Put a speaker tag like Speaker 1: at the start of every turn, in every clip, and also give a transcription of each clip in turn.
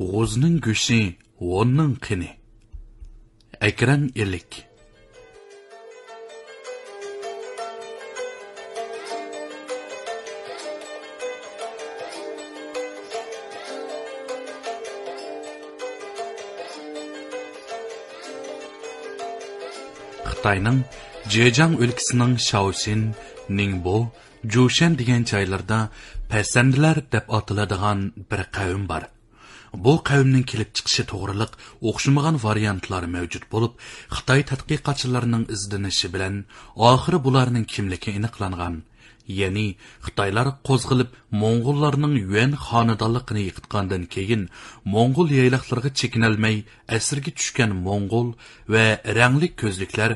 Speaker 1: Ғозының күші, оның қыны. Әкірін елік. Қытайның Жежаң өлкісінің Шаусин, Нingbo, Жушен деген жайларда пәсәнділер деп атыладыған бір қауым бар – bu qavmning kelib chiqishi to'g'riliq o'xshamagan variantlar mavjud bo'lib xitoy tadqiqotchilarining izlanishi bilan oxiri bularning kimligi aniqlangan. Ya'ni xitoylar qo'zg'ilib mo'ng'ullarning yuan xonadonligini yiqitgandan keyin mo'ng'ul yayloqlarga chekinolmay asirga tushgan mo'ng'ul va rangli ko'zliklar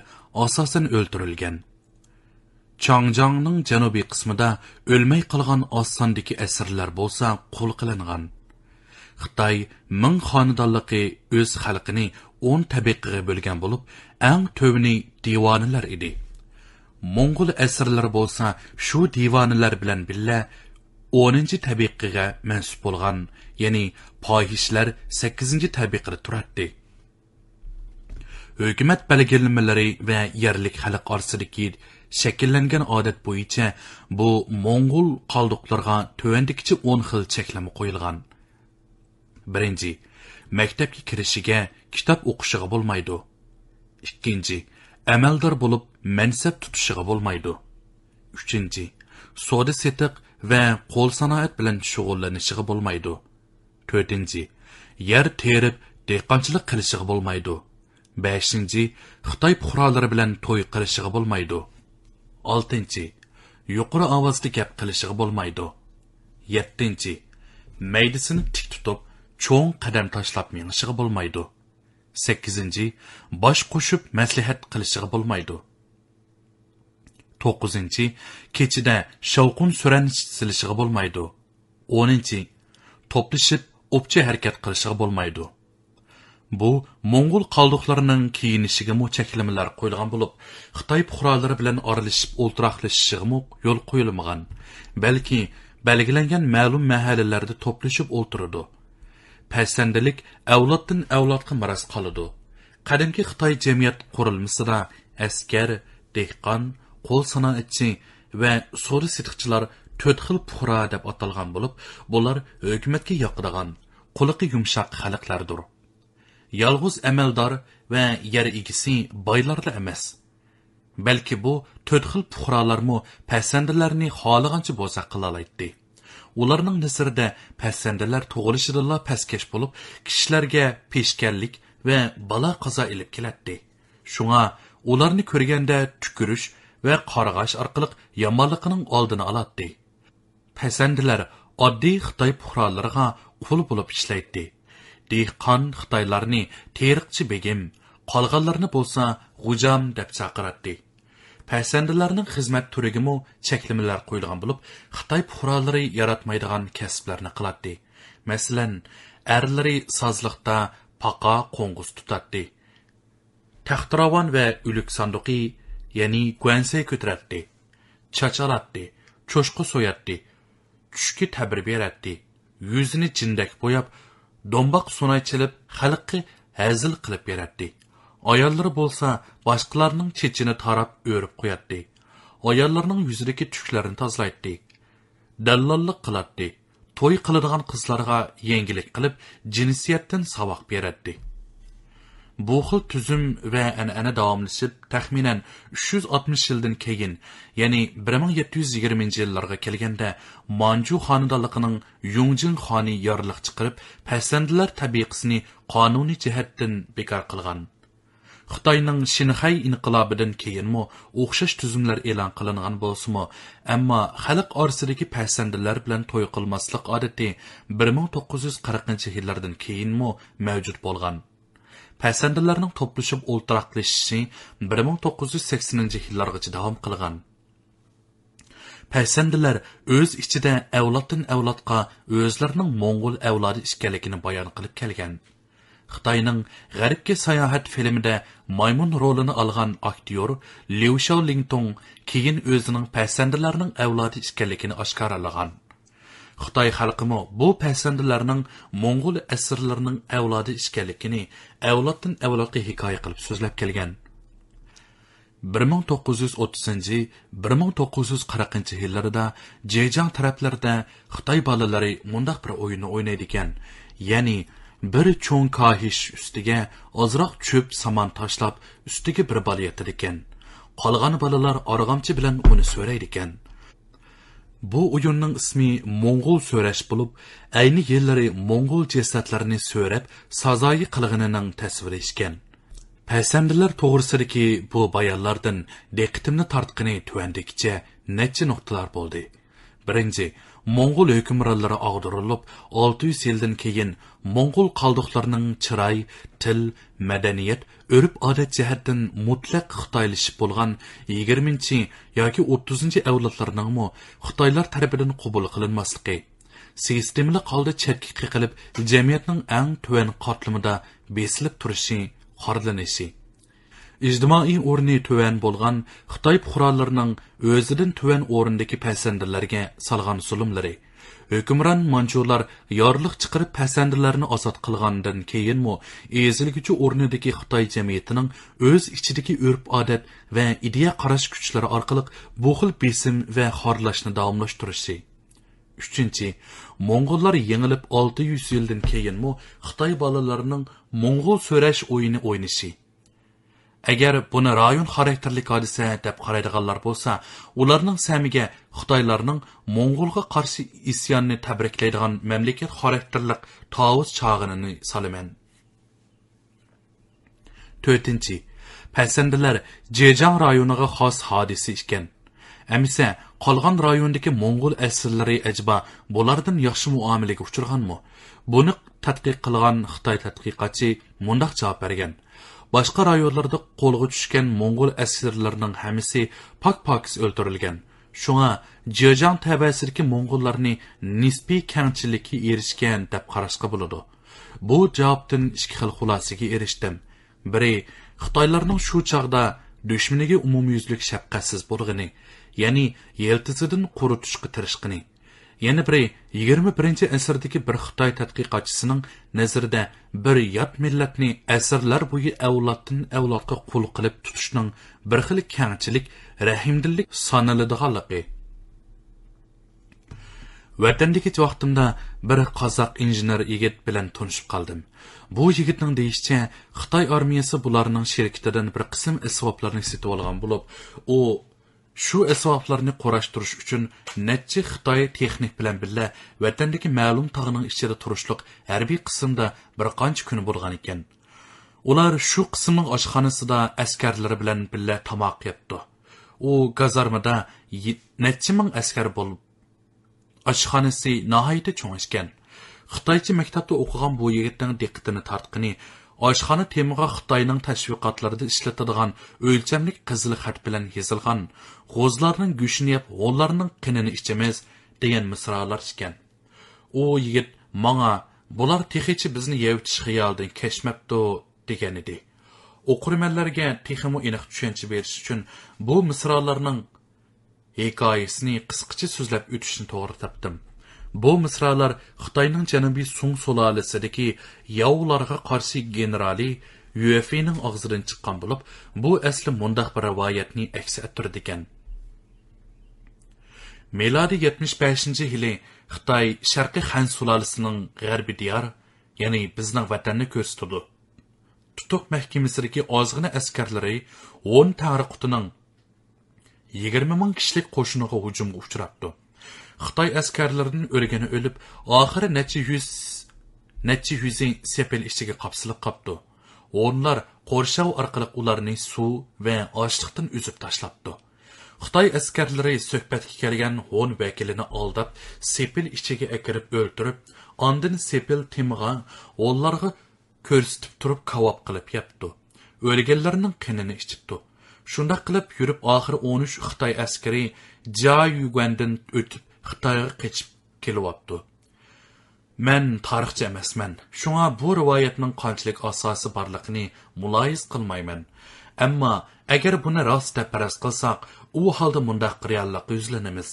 Speaker 1: asosan o'ltirilgan changjangning janubiy qismida o'lmay qolgan oz sondagi asirlar bo'lsa qul qilingan. Xitoy ming xonadonligi o'z xalqini o'n tabaqaga bo'lgan bo'lib eng tovini divonilar edi. Mo'ng'ul asrlari bo'lsa shu divonilar bilan billa o'ninchi tabiqaga mansub bo'lgan ya'ni poyishlar sakkizinchi tabiqada turardi hukumat belgilamalari va yerlik xalq orasidagi shakllangan odat bo'yicha bu mo'ng'ul qoldiqlarga tuvandikicha o'n xil cheklama qo'yilgan. Birinchi maktabga kirishiga kitob o'qishiga bo'lmaydi. Ikkinchi amaldor bo'lib mansab tutishiga bo'lmaydi. Uchinchi soda setiq va qo'l sanoat bilan shug'ullanishiga bo'lmaydi. To'rtinchi yer terib dehqonchilik qilishiga bo'lmaydi. Beshinchi xitoy puhrolari bilan to'y qilishiga bo'lmaydi. Oltinchi yuqori ovozda gap qilishiga bo'lmaydi. Yettinchi maydisini tik tutib cho'ng qadam tashlab menishiga bo'lmaydi sakkizinchi bosh qo'shib maslahat qilishiga bo'lmaydi to'qqizinchi kechida shovqin suran silishiga bo'lmaydi o'ninchi to'plashib o'pcha harakat qilishiga bo'lmaydi bu mo'ng'ul qoldiqlarining kiyinishiga cheklamalar qo'yilgan bo'lib xitoy puhrolari bilan oralashib o'ltiroqlashishiga yo'l qo'yilmagan balki belgilangan ma'lum mahallalarda to'plashib o'ltiradi pasandalik avloddan avlodga maros qoladi. Qadimgi xitoy jamiyat qurilmasida askar dehqon qo'l sanoatchi va so'ri sitiqchilar to'rt xil puhra deb atalgan bo'lib bular hukumatga yoqadigan quliqi yumshoq xalqlardir. Yolg'iz amaldor va yer egisi boylarda emas balki bu to'rt xil puhrolarmu pasandalarni xohlagancha bo'lsa qilolaydi ularning nisrida pasandalar tug'ilishidala pastkash bo'lib kishilarga peshkanlik va balo qazo ilib keladi. Shunga ularni ko'rganda tukurish va qarg'ash orqali yomonligining oldini oladi. Pasandilar oddiy xitoy puhrolariga qul bo'lib ishlaydi. Dehqon xitoylarni teriqchi begim qolganlarni bo'lsa g'ujam deb chaqiradi. Pasandalarning xizmat turigimi cheklamalar qo'yilgan bo'lib xitoy puhrolari yaratmaydigan kasblarni qiladi masalan arlari sozliqda paqa qo'ng'iz tutadi taxtiravon va ulik sanduqi ya'ni guansay ko'taradi chachalatdi cho'shqi so'yatdi tushki tabir beradi yuzini jindak bo'yab do'mboq sunay chilib xalqqa hazil qilib beradi ayollari bo'lsa boshqalarning chechini tarab o'rib qo'yadi. Ayollarning yuzidagi tuklarni tozalaydi dallollik qiladi. To'y qiladigan qizlarga yangilik qilib jinsiyatdan saboq beradi. Bu xil tuzum va an'ana davomlashib taxminan 360 yildan keyin ya'ni 1720 yillarga kelganda manju xonadonligining yungjin xoni yorliq chiqarib pasandilar tabiqasini qonuniy jihatdan bekor qilgan. Xitoyning shinxay inqilobidan keyinmi o'xshash tuzumlar e'lon qilingan bo'lsimi ammo xalq orasidagi pasandilar bilan to'y qilmaslik odati 1940 yillardan keyinmi mavjud bo'lgan. Pasandalarning to'plashib o'ltiraqlashishi 1980 yillargacha davom qilgan. Pasandalar o'z ichida avloddan avlodga o'zlarining mo'ng'ul avlodi ekanligini bayon qilib kelgan. Xitoyning g'arbga sayohat filmida maymun rolini olgan aktyor liu lingtong keyin o'zining pasandalarining avlodi ekanligini oshkoralagan xitoy xalqimi bu pasandilarning mo'ng'ul asrlarining avlodi ekanligini avloddan avlodga hikoya qilib so'zlab kelgan 1930-1940 yillarida Jejang taraflarida Xitoy bolalari mundaq bir o'yinni o'ynaydi ekan. Ya'ni bir cho'ng kohish ustiga ozroq cho'p somon tashlab, ustiga bir bola yotar ekan. Qolgan bolalar org'amchi bilan uni so'raydi ekan. Bu o'yinning ismi Mo'ng'ul so'rash bo'lib, ayni yillari Mo'ng'ul jasadlarini so'rab, sazoyi qilg'inining tasviri ishgan paysandilar toğrusidagi bu bayonlardan diqqatimni tortqini tuvandikicha necha nuqtalar bo'ldi. Birinchi, Моңғол өкімрәлері ағдырылып, 600 селден кейін Моңғол қалдықларының чырай, тіл, мәдәниет, өріп адет жәрдін мұтләк қытайлышып болған 20-ші, яки 30-ші әуілатларының мұ, қытайлар тәрбілін құбыл қылынмастықы. Системілі қалды чәркі қиқіліп, жәмиетнің әң төән қатлымыда бесіліп тұрышы, қарлын ijtimoiy o'rni tuvan bo'lgan xitoy puhrolarining o'zidan tuvan o'rindagi pasandalarga solgan zulmlari hukmron manchurlar yorliq chiqarib pasandalarni ozod qilgandan keyinmi ezilguchi o'rnidagi xitoy jamiyatining o'z ichidagi urf odat va ideya qarash kuchlari orqali bu xil besim va xorlashni davomlashtirishi. Uchinchi mo'ng'ullar yengilib olti yuz yildan keyinmi xitoy bolalarining mo'ng'ul so'rash o'yini o'ynashi agar buni rayon xarakterli hodisa deb qaraydiganlar bo'lsa ularning samiga xitoylarning mo'ng'ulga qarshi isyonni tabriklaydigan mamlakat xarakterlik tovuz chog'inini solaman. To'rtinchi. Pasandalar jejang rayoniga xos hodisa ekan amisa qolgan rayondagi mo'ng'ul asirlari ajba bulardan yaxshi muomalaga uchirganmi? Buni tadqiq qilgan xitoy tadqiqotchi mundoq javob bergan. Boshqa rayonlarda qo'lga tushgan mo'ng'ul asirlarining hammasi pak pokis o'ldirilgan. Shunga jejang tabasidagi mo'ng'ullarni nisbiy kangchilikka erishgan deb qarashga bo'ladi. Bu javobdan ikki xil xulosaga erishdim. Biri xitoylarning shu chog'da dushmaniga umumyuzlik shafqatsiz bo'lg'ini ya'ni yeltisidan quritishga tirishqini yana biri yigirma birinchi asrdagi bir xitoy tadqiqotchisining nazarida bir yot millatni asrlar bo'yi avloddan avlodga qul qilib tutishning bir xil kangchilik rahimdillik sanaladiganligi. Vatandagi vaqtimda bir qozoq injener yigit bilan tanishib qoldim. Bu yigitning deyishicha xitoy armiyasi bularning sherkitidan bir qism isboblarni setib olgan bo'lib u shu asboblarni qo'rashtirish uchun nechi xitoy texnik bilan birga vatandagi ma'lum tog'ning ichida turishliq harbiy qismda bir qancha kun bo'lgan ekan. Ular shu qismning oshxonasida askarlari bilan birga tomoq yebdi u gazarmada nechi ming askar bo'lib oshxonasi nihoyatda cho'ngishgan xitoycha maktabda o'qigan bu yigitning diqqatini tortqini oshxona temiga xitoyning tashviqotlarida ishlatadigan o'lchamlik qizil xat bilan yozilgan. G'o'zlarning go'shtini yeb g'o'llarning qinini ichamiz degan misralar ekan u yigit manga bular texichi bizni yevitish xiyolidan kechmabdi degan edi. O'qirmanlarga teximu aniq tushuncha berish uchun bu misralarning hikoyasini qisqacha so'zlab o'tishni to'g'ri topdim. Bu misralar xitoyning janubiy sung sulolasidagi yovlarga qarshi generali UFA'ning og'zidan chiqqan bo'lib, bu asli mundaq bir rivoyatni aks ettirdi ekan. Melodi 75-yili Xitoy Sharqiy Xan sulolasining g'arbiy diyor, ya'ni bizning vatanni ko'rsatdi. Tutuq mahkamasidagi ozg'ina askarlari 10 tariqutining 20 ming kishilik qo'shiniga hujumga uchrabdi. Xitoy askarlarining o'lgani o'lib oxiri necha yuz necha yuzi sepil ichiga qopsilib qopdi. O'nlar qo'rshov orqali ularni suv va ochliqdan uzib tashlabdi. Xitoy askarlari suhbatga kelgan hon vakilini aldab sepil ichiga akirib o'ltirib ondin sepil timg'a o'nlarga ko'rsatib turib kavob qilib yapdi o'lganlarning qinini ichibdi. Shundoq qilib yurib oxiri 13 xitoy askari ja yugandan o'tib xitoyga qechib kelyapti man tarixchi emasman. Shunga bu rivoyatning qanchalik asosi borligini muloyiz qilmayman. Ammo agar buni rost deb faraz qilsak u holda mundaq reallikqa yuzlanamiz.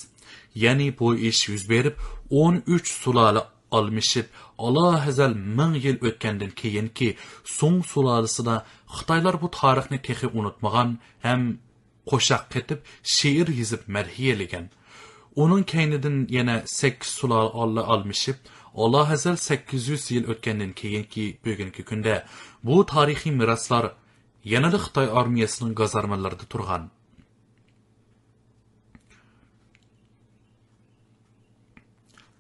Speaker 1: Ya'ni bu ish yuz berib 13 sulola almishib alohazal ming yil o'tgandan keyinki so'ng sulolасida xitoylar bu tarixni texi unutmagan ham qo'shoq qetib she'r yezib marhiyalagan. Onun kaynidan yana 8 sulola almishib alohazal 800 yil o'tgandan keyinki bugungi kunda bu tarixiy meroslar yanada xitoy armiyasining gazarmalarida turgan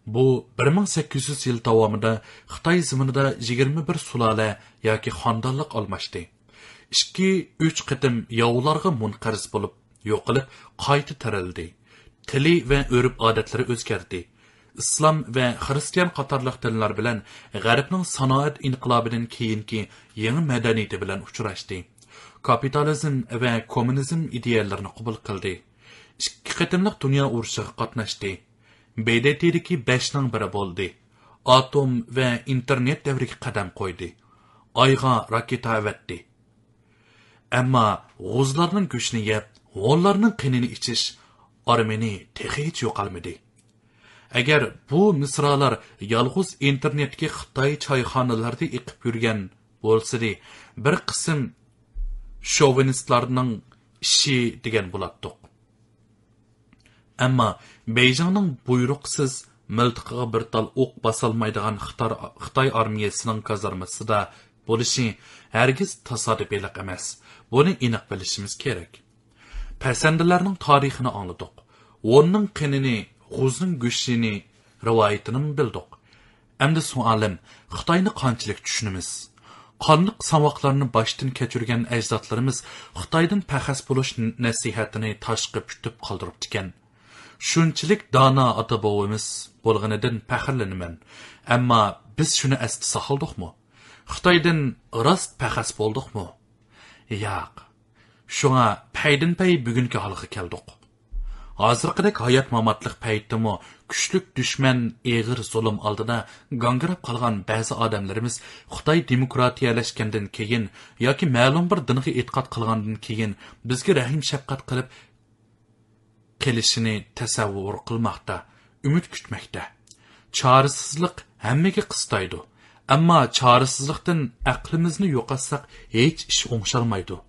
Speaker 1: Bu 1800 yil davomida Xitoy ziminida 21 sulola yoki xonadonlik almashdi. 2-3 qitim yovlarga munqariz bo'lib, yo'qilib, qayta tarildi. Tili va urf-odatlari o'zgardi. islom va xristian qatorliq dinlar bilan g'arbning sanoat inqilobidan keyingi yangi madaniyati bilan uchrashdi kapitalizm va kommunizm ideyalarini qabul qildi ikki qatimliq dunyo urushiga qatnashdi BDT'deki 5ning biri bo'ldi. Atom va internet davriga qadam qo'ydi. Oyga raketa avatdi. Ammo g'uzlarning go'shtini yeb, g'ollarning qinini ichish Armeni texich yo'qolmadi. Agar bu misralar yolg'iz internetga Xitoy choyxonalarida iqib yurgan bo'lsa-da, bir qism shovinistlarning ishi degan bo'lardik. Ammo Beyjingning buyruqsiz miltiqiga bir tal o'q basolmaydigan Xitoy armiyasining kazarmasida bo'lishi hargiz tasodifiy emas. Buni aniq bilishimiz kerak. Pasandalarning tarixini angladik. O'nning qinini, g'uzning go'shtini, rivoyatini bildiq Endi sualim Xitoyni qanchalik tushunimiz qonliq samoqlarni boshdan kechirgan ajdodlarimiz xitoydan paxas bo'lish nasihatini tashqi putib qoldiribdikan. Shunchalik dono ota bobomiz bo'lganidan faxrlanaman ammo biz shuni asli saqildikmi xitoydan rost paxas bo'ldikmi? Yo'q. Шуңа пәйдін пәй бүгінгі халқы келдік. Азырқыдек hayat маматлық пәйттімі күшлік дүшмен еғір золым алдына гаңгырап қалған бәзі адамларымыз Қытай демократияләшкенден кейін, яки мәлім бір дынғы етқат қылғандын кейін бізге рәхим шәпқат қылып келішіні тәсәвур қылмақта, үміт күтмәкте. Чарысызлық әммеге қыстайды. Әмма чарысызлықтың әқлімізні yo'qotsak hech ish o'ngshalmaydi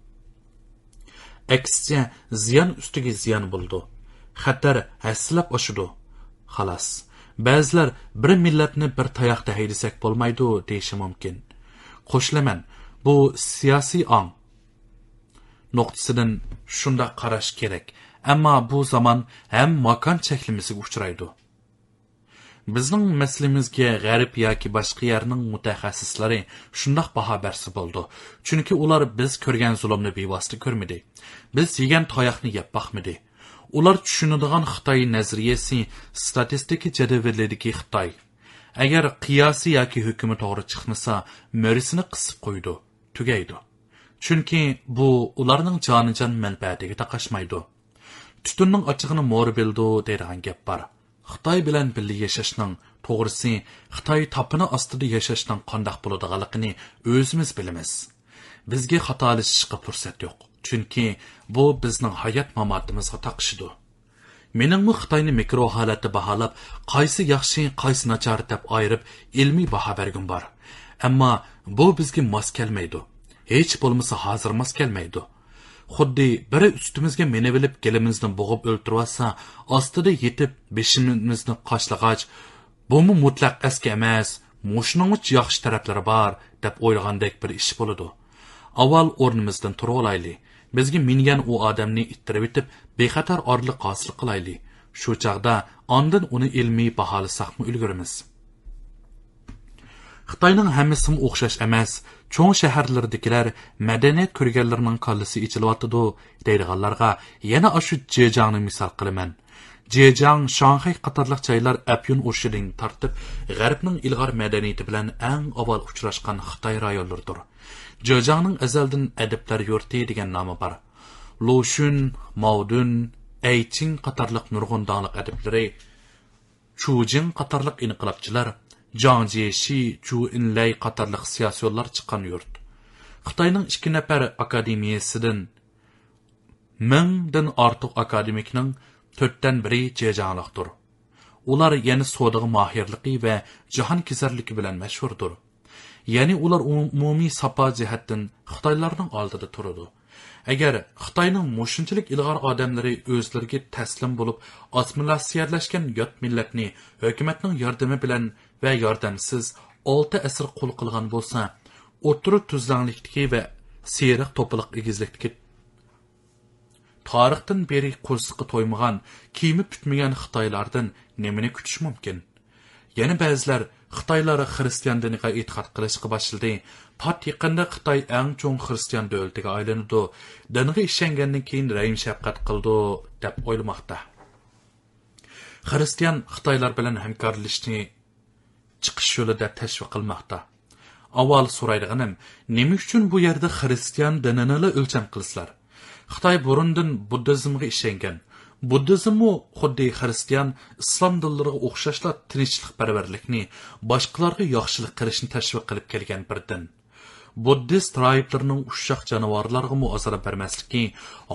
Speaker 1: aksicha ziyon ustiga ziyon bo'ldi. Xatar haslab oshidi xolos ba'zilar bir millatni bir tayoqda haydasak bo'lmaydi deyishi mumkin. Qo'shilaman bu siyosiy ong. Nuqtasidan shundoq qarash kerak. Ammo bu zamon ham makon cheklimisiga uchraydi. Bizning maslimizga g'arib yoki boshqa yerning mutaxassislari shundoq baho bersa bo'ldi. Chunki ular biz ko'rgan zulmni bevosita ko'rmadi. Biz yegan toyoqni yeb boqmadi. Ular tushunadigan xitoy nazariyasi statistika jadavalidagi xitoy. Agar qiyosi yoki hukmi to'g'ri chiqmasa mo'risini qisib qo'ydi tugaydi. Chunki bu ularning jonijon manfaatiga taqashmaydi tutunning ochig'ini mo'r bildi deydigan gap bor. Xitoy bilan birga yashashning to'g'risi xitoy topini ostida yashashning qandoq bo'ladiganligini o'zimiz bilamiz bizga xatolashishga fursat yo'q. Chunki bu bizning hayot mamotimizga taqishidi meningmi xitoyni mikro holatda baholab qaysi yaxshi qaysi nachar deb ayirib ilmiy baho bergim bor ammo bu bizga mos kelmaydi hech bo'lmasa hozir mos kelmaydi xuddi biri ustimizga menevilib kelimizni bo'g'ib o'ltirvotsa ostida yetib beshimizni qoshlag'ach bumi mutlaq aski emas mushningich yaxshi taraflari bor deb o'ylagandek bir ish bo'ladi. Avval o'rnimizdan turib olaylik. Bizga mingan u odamni ittirib etib bexatar orliq hosil qilaylik. Shu chog'da ondin uni ilmiy baholasaqmi ulgurimiz xitoyning hammasi o'xshash emas cho'ng shaharlardagilar madaniyat ko'rganlarning qollisi ichilyotidi deydiganlarga yana shu jejangni misol qilaman. Jejang shanxay qatorliq joylar apyun urushidan tortib g'arbning ilg'or madaniyati bilan eng avval uchrashgan xitoy rayonlaridir. Jejangning azaldan adiblar yurti degan nomi bor. Loshun maudun ayching qatorliq nurg'un donliq adiblari chujin qatorliq inqilobchilar Zhang Jieshi, Chu Inlay qatorliq siyosiyonlar chiqqan yurt. Xitoyning 2 nafar akademiyasidan mingdan ortiq akademikning to'rtdan biri jejanliqdir ular yana sodaga mohirligi va jahon kesarligi bilan mashhurdir. Ya'ni ular umumiy sapa jihatdan xitoylarning oldida turadi. Agar xitoyning mushunchalik ilg'or odamlari o'zlariga taslim bo'lib assimilyatsiyalashgan yot millatni hukumatning yordami bilan va yordamsiz olti asr qul qilgan bo'lsa o'tiri tuzlanglikdagi va seriq to'piliq egizlikdagi tarixdan beri qo'rsiqqa to'ymagan kiyimi putmagan xitoylardan nimani kutish mumkin? Yana ba'zilar xitoylar xristian diniga e'tiqod qilishga boshladi. Pat yaqinda xitoy eng cho'ng xristian davlatiga aylanadi. Dinga ishongandan keyin rahim shafqat qildi deb o'ylamoqda. Xristian xitoylar bilan hamkorlashishni chiqish yo'lida tashviq qilmoqda. Avval so'raydiganim nima uchun bu yerda xristian dinini o'lcham qilsizlar xitoy burundin buddizmga ishongan. Buddizmmu xuddi xristian islom dinlariga o'xshashla tinchlikparvarlikni boshqalarga yaxshilik qilishni tashviq qilib kelgan bir din. Buddist roiblarning ushoq jonivorlarga muozara bermasligi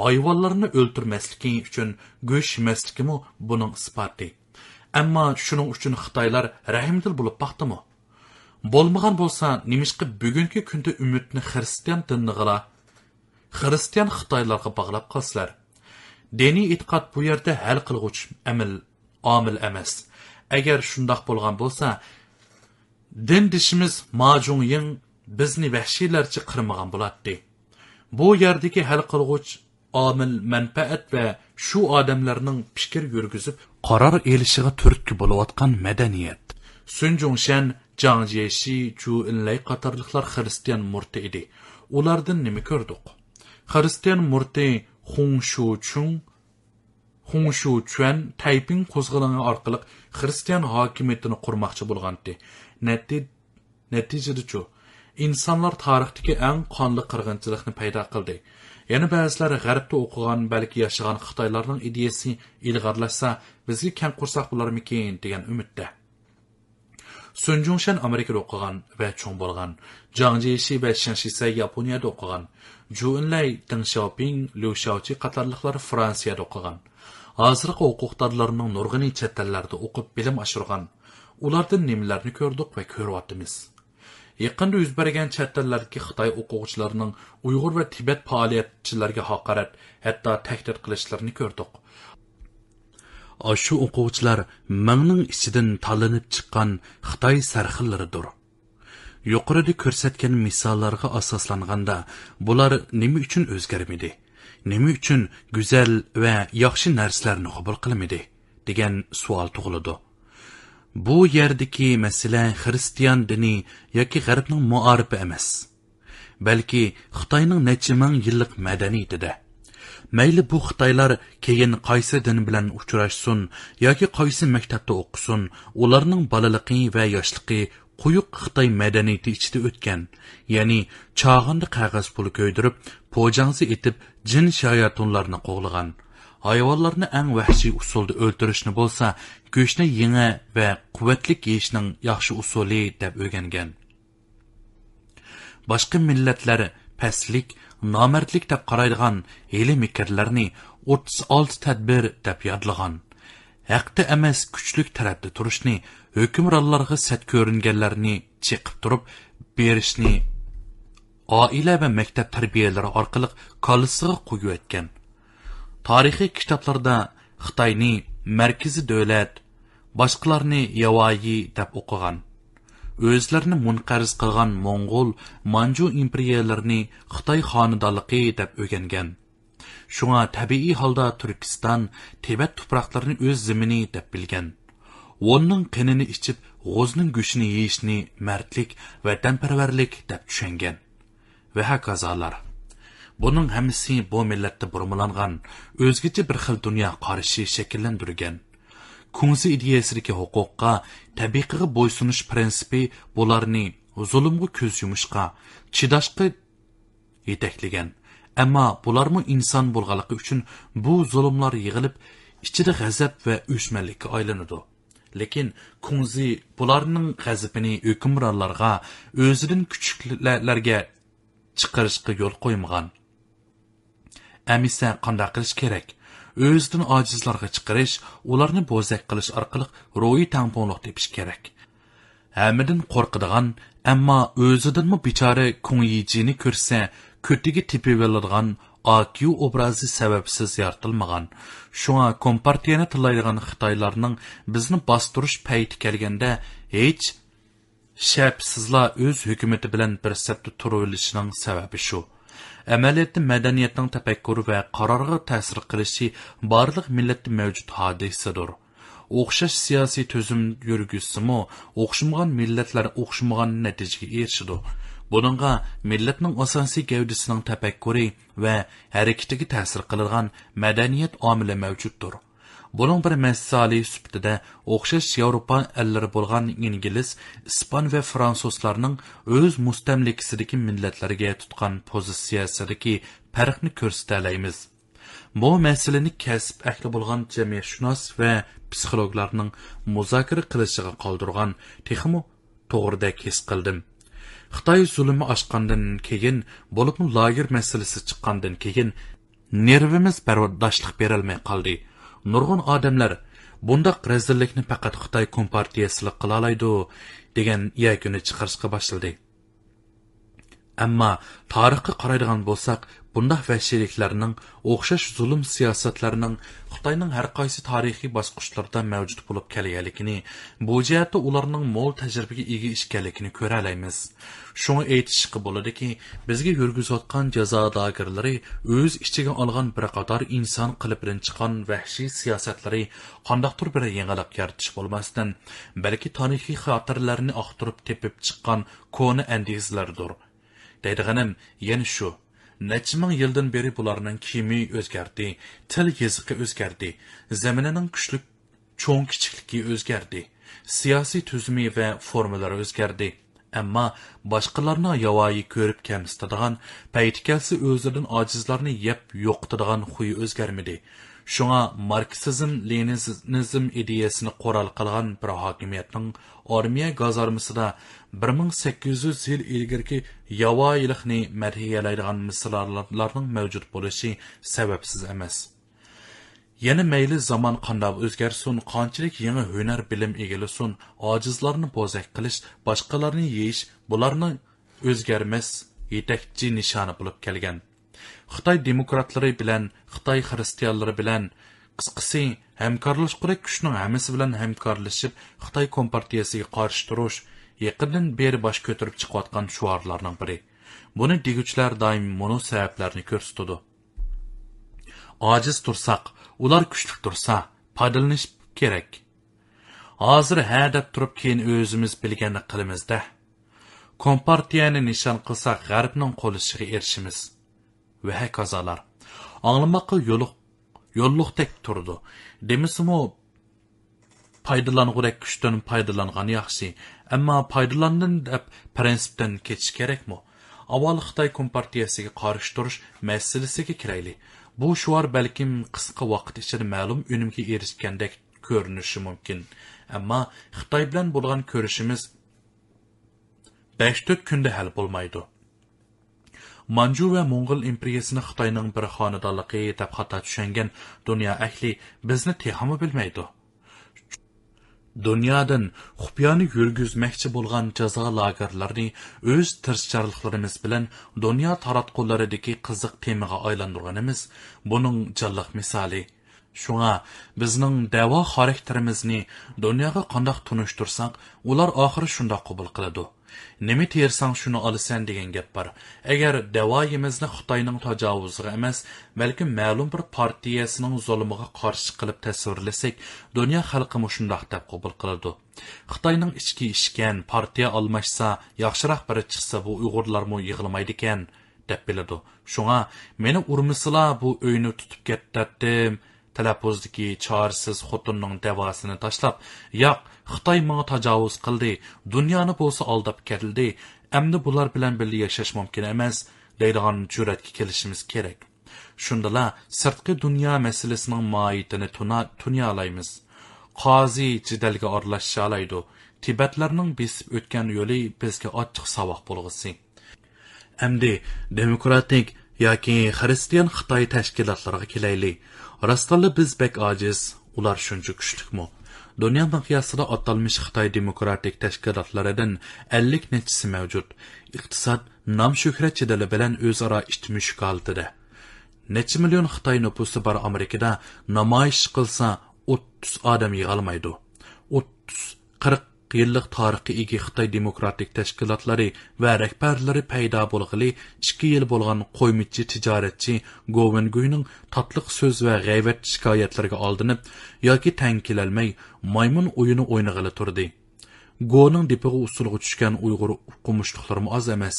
Speaker 1: hayvonlarni o'ltirmasligi uchun go'sht yemasligimi buning isboti. Ammo shuning uchun xitoylar rahmdil bo'lib baxtimi bo'lmagan bo'lsa nimishqa bugungi kunda umidni xristian dinig'ila xristian xitoylarga bog'lab qolsizlar diniy e'tiqod bu yerda hal qilg'uch amil omil emas. Agar shundoq bo'lgan bo'lsa din dishimiz majungyin bizni vahshiylarcha qirmagan bo'lardi bu yerdagi hal qilg'uch omil manfaat va shu odamlarning fikr yurgizib qaror elishiga turtki bo'layotgan madaniyat sunjunshan jang jeshi chu inlay qatorliqlar xristian murti edi ulardan nima ko'rdik xristian murti xunshu Chung xunshu Chuan Tayping qo'zg'oloni orqali xristian hokimiyatini qurmoqchi bo'lgandi. Natijada-chu, insonlar tarixdagi eng qonli qirg'inchilikni paydo qildi. Yana ba'zilar g'arbda o'qigan, balki yashagan Xitoylarning ideyasi ilg'orlashsa, bizga kang qursoq bo'larmikin degan umidda. Sun Jungshan Amerikada o'qigan va cho'ng bo'lgan. Jang Jishi va shanshisa Yaponiyada o'qigan. Ju Enlay, Deng Xiaoping, Liu Xiaoqi qatorliqlar Fransiyada o'qigan. Hozirgi o'quqdorlarning nurg'ini chet tillarda o'qib bilim oshirgan. Ulardan nimalarni ko'rdik va ko'ryapmiz. Yaqinda yuz bergan chet tillardagi Xitoy o'quvchilarining Uyg'ur va Tibet faoliyatchilariga haqorat, hatto tahdid qilishlarini ko'rdik. shu o'quvchilar mingning ichidan tanlanib chiqqan Xitoy sarxillaridir. yuqorida ko'rsatgan misollarga asoslanganda bular nima uchun o'zgarmidi nima uchun go'zal va yaxshi narsalarni qabul qilmadi degan savol tug'iladi bu yerdagi masala xristian dini yoki g'arbning muorifi emas balki xitoyning necha ming yillik madaniyatida. Mayli bu xitoylar keyin qaysi din bilan uchrashsin yoki qaysi maktabda o'qisin ularning bolaligi va yoshligi quyuq xitoy madaniyati ichida o'tgan ya'ni chog'inda qog'oz pul ko'ydirib pojangzi etib jin shayatonlarni qo'g'lagan hayvonlarni ang vahshiy usulda o'ltirishni bo'lsa go'shtni yinga va quvvatlik yeyishning yaxshi usuli deb o'rgangan boshqa millatlar pastlik nomardlik deb qaraydigan hili mikrlarni o'ttiz olti tadbir deb yodlagan. Haqda emas kuchlik tarafda turishni hukmronlarga sat ko'ringanlarni chiqib turib berishni oila va maktab tarbiyalari orqali kolisiga qo'yayotgan tarixiy kitoblarda xitoyni markaziy davlat boshqalarni yavoyi deb o'qigan. O'zlarini munqarz qilgan mo'ng'ul manju imperiyalarini xitoy xonadonligi deb o'rgangan shunga tabiiy holda turkiston tibat tuproqlarini o'z zimini deb bilgan. Vonning qinini ichib g'o'zning go'shtini yeyishni mardlik vatanparvarlik deb tushungan. Va hokazolar. Buning hammasi bu millatda burmalangan o'zgacha bir xil dunyo qarashi shakllantirgan. Kunzi ideyasidagi huquqqa tabiqiga bo'ysunish prinsipi bularni zulmga ko'z yumishqa chidashqa yetaklagan ammo bularmi inson bo'lganligi uchun bu zulmlar yig'ilib ichida g'azab va o'chmanlikka aylanadi. Lekin kunzi bularning g'azabini hukmronlarga o'zidan kuchuklarga chiqarishga yo'l qo'ymagan. Amisa qanday qilish kerak o'zidan ojizlarga chiqirish ularni bo'zak qilish orqali ro'yi tangponliq tepish kerak hammadan qo'rqadigan ammo o'zidanmi bechora kungiyjini ko'rsa ko'tigi tepiveladigan AQ obrazi sababsiz yaratilmagan. Шуңа Компартияны тылайдыган Хитайларның безне бастырыш пәйти kelganda hech shapsizla o'z hukumati bilan bir sapda turilishining sababi shu amaliyotda madaniyatning tafakkuri va qarorga ta'sir qilishi barliq millatda mavjud hodisadir. O'xshash siyosiy tuzum yurgizsimi o'xshamagan millatlar o'xshamagan natijaga erishadi buningga millatning asosiy gavdasining tafakkuri va harakatiga ta'sir qiladigan madaniyat omili mavjuddir. Buning bir misoli sifatida o'xshash yevropa allari bo'lgan ingliz ispan va fransuzlarning o'z mustamlikasidagi millatlarga tutgan pozitsiyasidagi farqni ko'rsatalaymiz. Bu masalani kasb ahli bo'lgan jamiyatshunos va psixologlarning muzokara qilishiga qoldirgan texmo to'g'ridek his qildim. Xitoy zulmi oshgandan keyin bo'libmi lager masalasi chiqqandan keyin nervimiz bardoshlik berolmay qoldi. Nurg'un odamlar bundaq razillikni faqat xitoy kompartiyasi qilolaydi degan yakuni chiqarishga boshladi. Ammo tarixga qaraydigan bo'lsak Bundaq vahshiyliklarning o'xshash zulm siyosatlarining xitoyning har qaysi tarixiy bosqichlarda mavjud bo'lib kelganligini, bu jihatda ularning mo'l tajribaga ega ishkanligini ko'ra olamiz. Shuni aytishga bo'ladiki, bizga yurgizayotgan jazo dagirlari o'z ichiga olgan bir qator inson qilibidan chiqqan vahshiy siyosatlari qandaqdir bir yangilik yaratish bo'lmasdan, balki tarixiy xotirlarni oqtirib tepib chiqqan koni andizlardir. Deydiganim yana shu necha ming yildan beri bularning kiyimi o'zgardi til yeziqi o'zgardi zaminining kuchli cho'ng kichikligi o'zgardi siyosiy tuzumi va formalari o'zgardi. Ammo boshqalarni yovoyi ko'rib kamsitadigan payti kelsa o'zidan ojizlarni yeb yo'qitadigan xuyi o'zgarmadi. Шуңа марксизм, ленинизм ideyasini қорал қылған бір хакимиятның армия газармысыда 1800 yil ilgirki yavoyilikni madhiyalaydigan misollarning mavjud bo'lishi sababsiz emas yana mayli zamon qandoq o'zgarsin qanchalik yangi hunar bilim egilasin ojizlarni bo'zak qilish boshqalarni yeyish bularni o'zgarmas yetakchi nishoni bo'lib kelgan xitoy demokratlari bilan xitoy xristianlari bilan qisqasi hamkorlashqurak kuchning hammasi bilan hamkorlashib xitoy kompartiyasiga qarshi turish yaqindan beri bosh ko'tarib chiqayotgan shuarlarning biri. Buni deguvchilar doim mono sabablarni ko'rsatadi. Ojiz tursak ular kuchli tursa foydalanish kerak. Hozir ha deb turib keyin o'zimiz bilganni qilamizda. Kompartiyani nishon qilsak g'arbning qo'lishiga erishimiz va yolluk tek turdu. Demisim o demisimi foydalangudak kuchdan foydalangan yaxşı. ammo foydalandin dep prinsipdan ketish kerakmi avval Xitay kompartiyasiga qarshi turish masalasiga bu şuar balkim qisqa vaqt ichida ma'lum unumga erishgandek ko'rinishi mumkin Amma xitoy bilan bo'lgan ko'rishimiz besh to'rt kunda hal bo'lmaydi manju va mo'ng'ul imperiyasini xitoyning bir xonadonligi deb xato tushangan dunyo ahli bizni tehami bilmaydi. Dunyodan xupyani yurgizmoqchi bo'lgan jazo lagerlarini o'z tirishchanliklarimiz bilan dunyo taratqullaridagi qiziq temaga aylantirganimiz buning jalliq misoli. Shunga bizning davo xarakterimizni dunyoga qandoq tunishtirsak ular oxiri shundoq qabul qiladi. Nima tersang shuni olasan degan gap bor. Agar davoyimizni xitoyning tajovuziga emas balki ma'lum bir partiyasining zulmiga qarshi qilib tasvirlasak dunyo xalqi shundoq deb qabul qiladi. Xitoyning ichki партия partiya almashsa yaxshiroq biri chiqsa bu uyg'urlarmi yig'ilmaydi ekan deb biladi. Shunga meni urmisila bu uyni tutib ketdim talaffuzdagi chorsiz xotinning davosini tashlab yo'q xitoy manga tajovuz qildi dunyoni bo'lsa aldab keldi amdi bular bilan birga yashash mumkin emas deydigan jur'atga kelishimiz kerak. Shundala sirtqi dunyo masalasining moyitini tunyolaymiz qozi jidalga oralasha tibatlarning besib o'tgan yo'li bizga ochiq saboq bo'lg'isi. Amdi demokratik yoki xristian xitoy tashkilotlariga kelaylik. Rostalla biz bek ojiz ular shuncha kuchlikmi? Dunyo miqyosida atalmish xitoy demokratik tashkilotlaridan ellik nechisi mavjud. Iqtisod nom shuhrat chidili bilan o'zaro itmushuk oldida necha million xitoy nupusi bor amerikada namoyish qilsa o'ttiz odam yig'olmaydi o'ttiz qirq yillik tarixga ega xitoy demokratik tashkilotlari va rahbarlari paydo bo'lg'ili ikki yil bo'lgan qo'ymichi tijoratchi govinguyning tatliq so'z va g'ayvat shikoyatlariga oldinib yoki tang kelolmay maymun o'yini o'ynag'ili turdi. Goning dipig'i usulga tushgan uyg'ur qumushliqlari oz emas.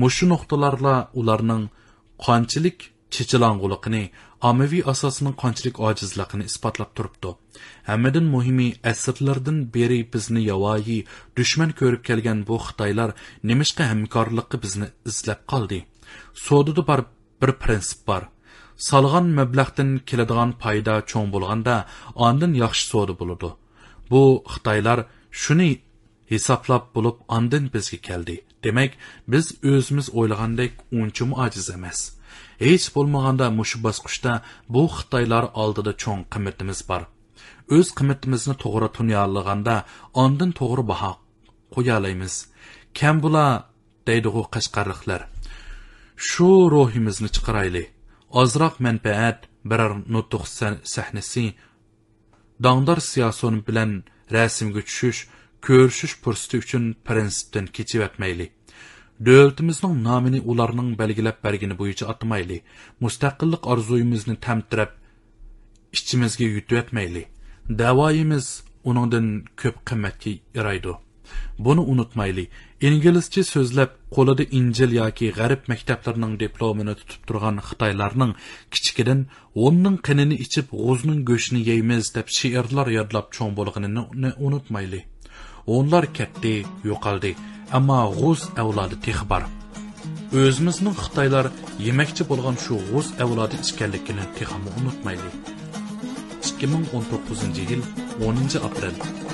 Speaker 1: Mushu nuqtalarla ularning qanchalik chechilang'uliqini ommaviy asosining qanchalik ojizligini isbotlab turibdi. Hammadan muhimi asrlardan beri bizni yavoyi dushman ko'rib kelgan bu xitoylar nimishqa hamkorlikqa bizni izlab qoldi. Sodida bor bir prinsip bor. Solg'an mablag'dan keladigan foyda cho'ng bo'lganda ondan yaxshi soda bo'ladi bu xitoylar shuni hisoblab bo'lib ondan bizga keldi. Demak biz o'zimiz o'ylagandek unchim ojiz emas. Hech bo'lmaganda mushu bosqichda bu xitoylar oldida cho'ng qimmatimiz bor. O'z qimmatimizni to'g'ri tunyolaganda ondan to'g'ri baho qo'yalaymiz. Kam bula deydiu qashqarliqlar shu ruhimizni chiqarayli ozroq manfaat biror nutuq sahnasi dongdor siyoson bilan rasmga tushish ko'rishish fursati uchun prinsipdan kechib o'tmayli davlatimizning nomini ularning бергени bergani атмайлы. atmayli mustaqillik orzuyimizni tamtirab ichimizga yutib o'tmayli davoyimiz uningdan ko'p qimmatga yaraydi унутмайлы. unutmayli inglizcha so'zlab qo'lida яки yoki g'arb maktablarining diplomini tutib turgan xitoylarning kichikidan кынын qinini ichib g'uzning go'shtini yeymiz deb she'rlar yodlab cho'ng bo'lganini unutmayli o'nlar ketdi ammo g'uz avlodi tex bor o'zimizning xitoylar yemakchi bo'lgan shu g'uz avlodi ekanligini texmi unutmaylik 2019 yil 10 aprel.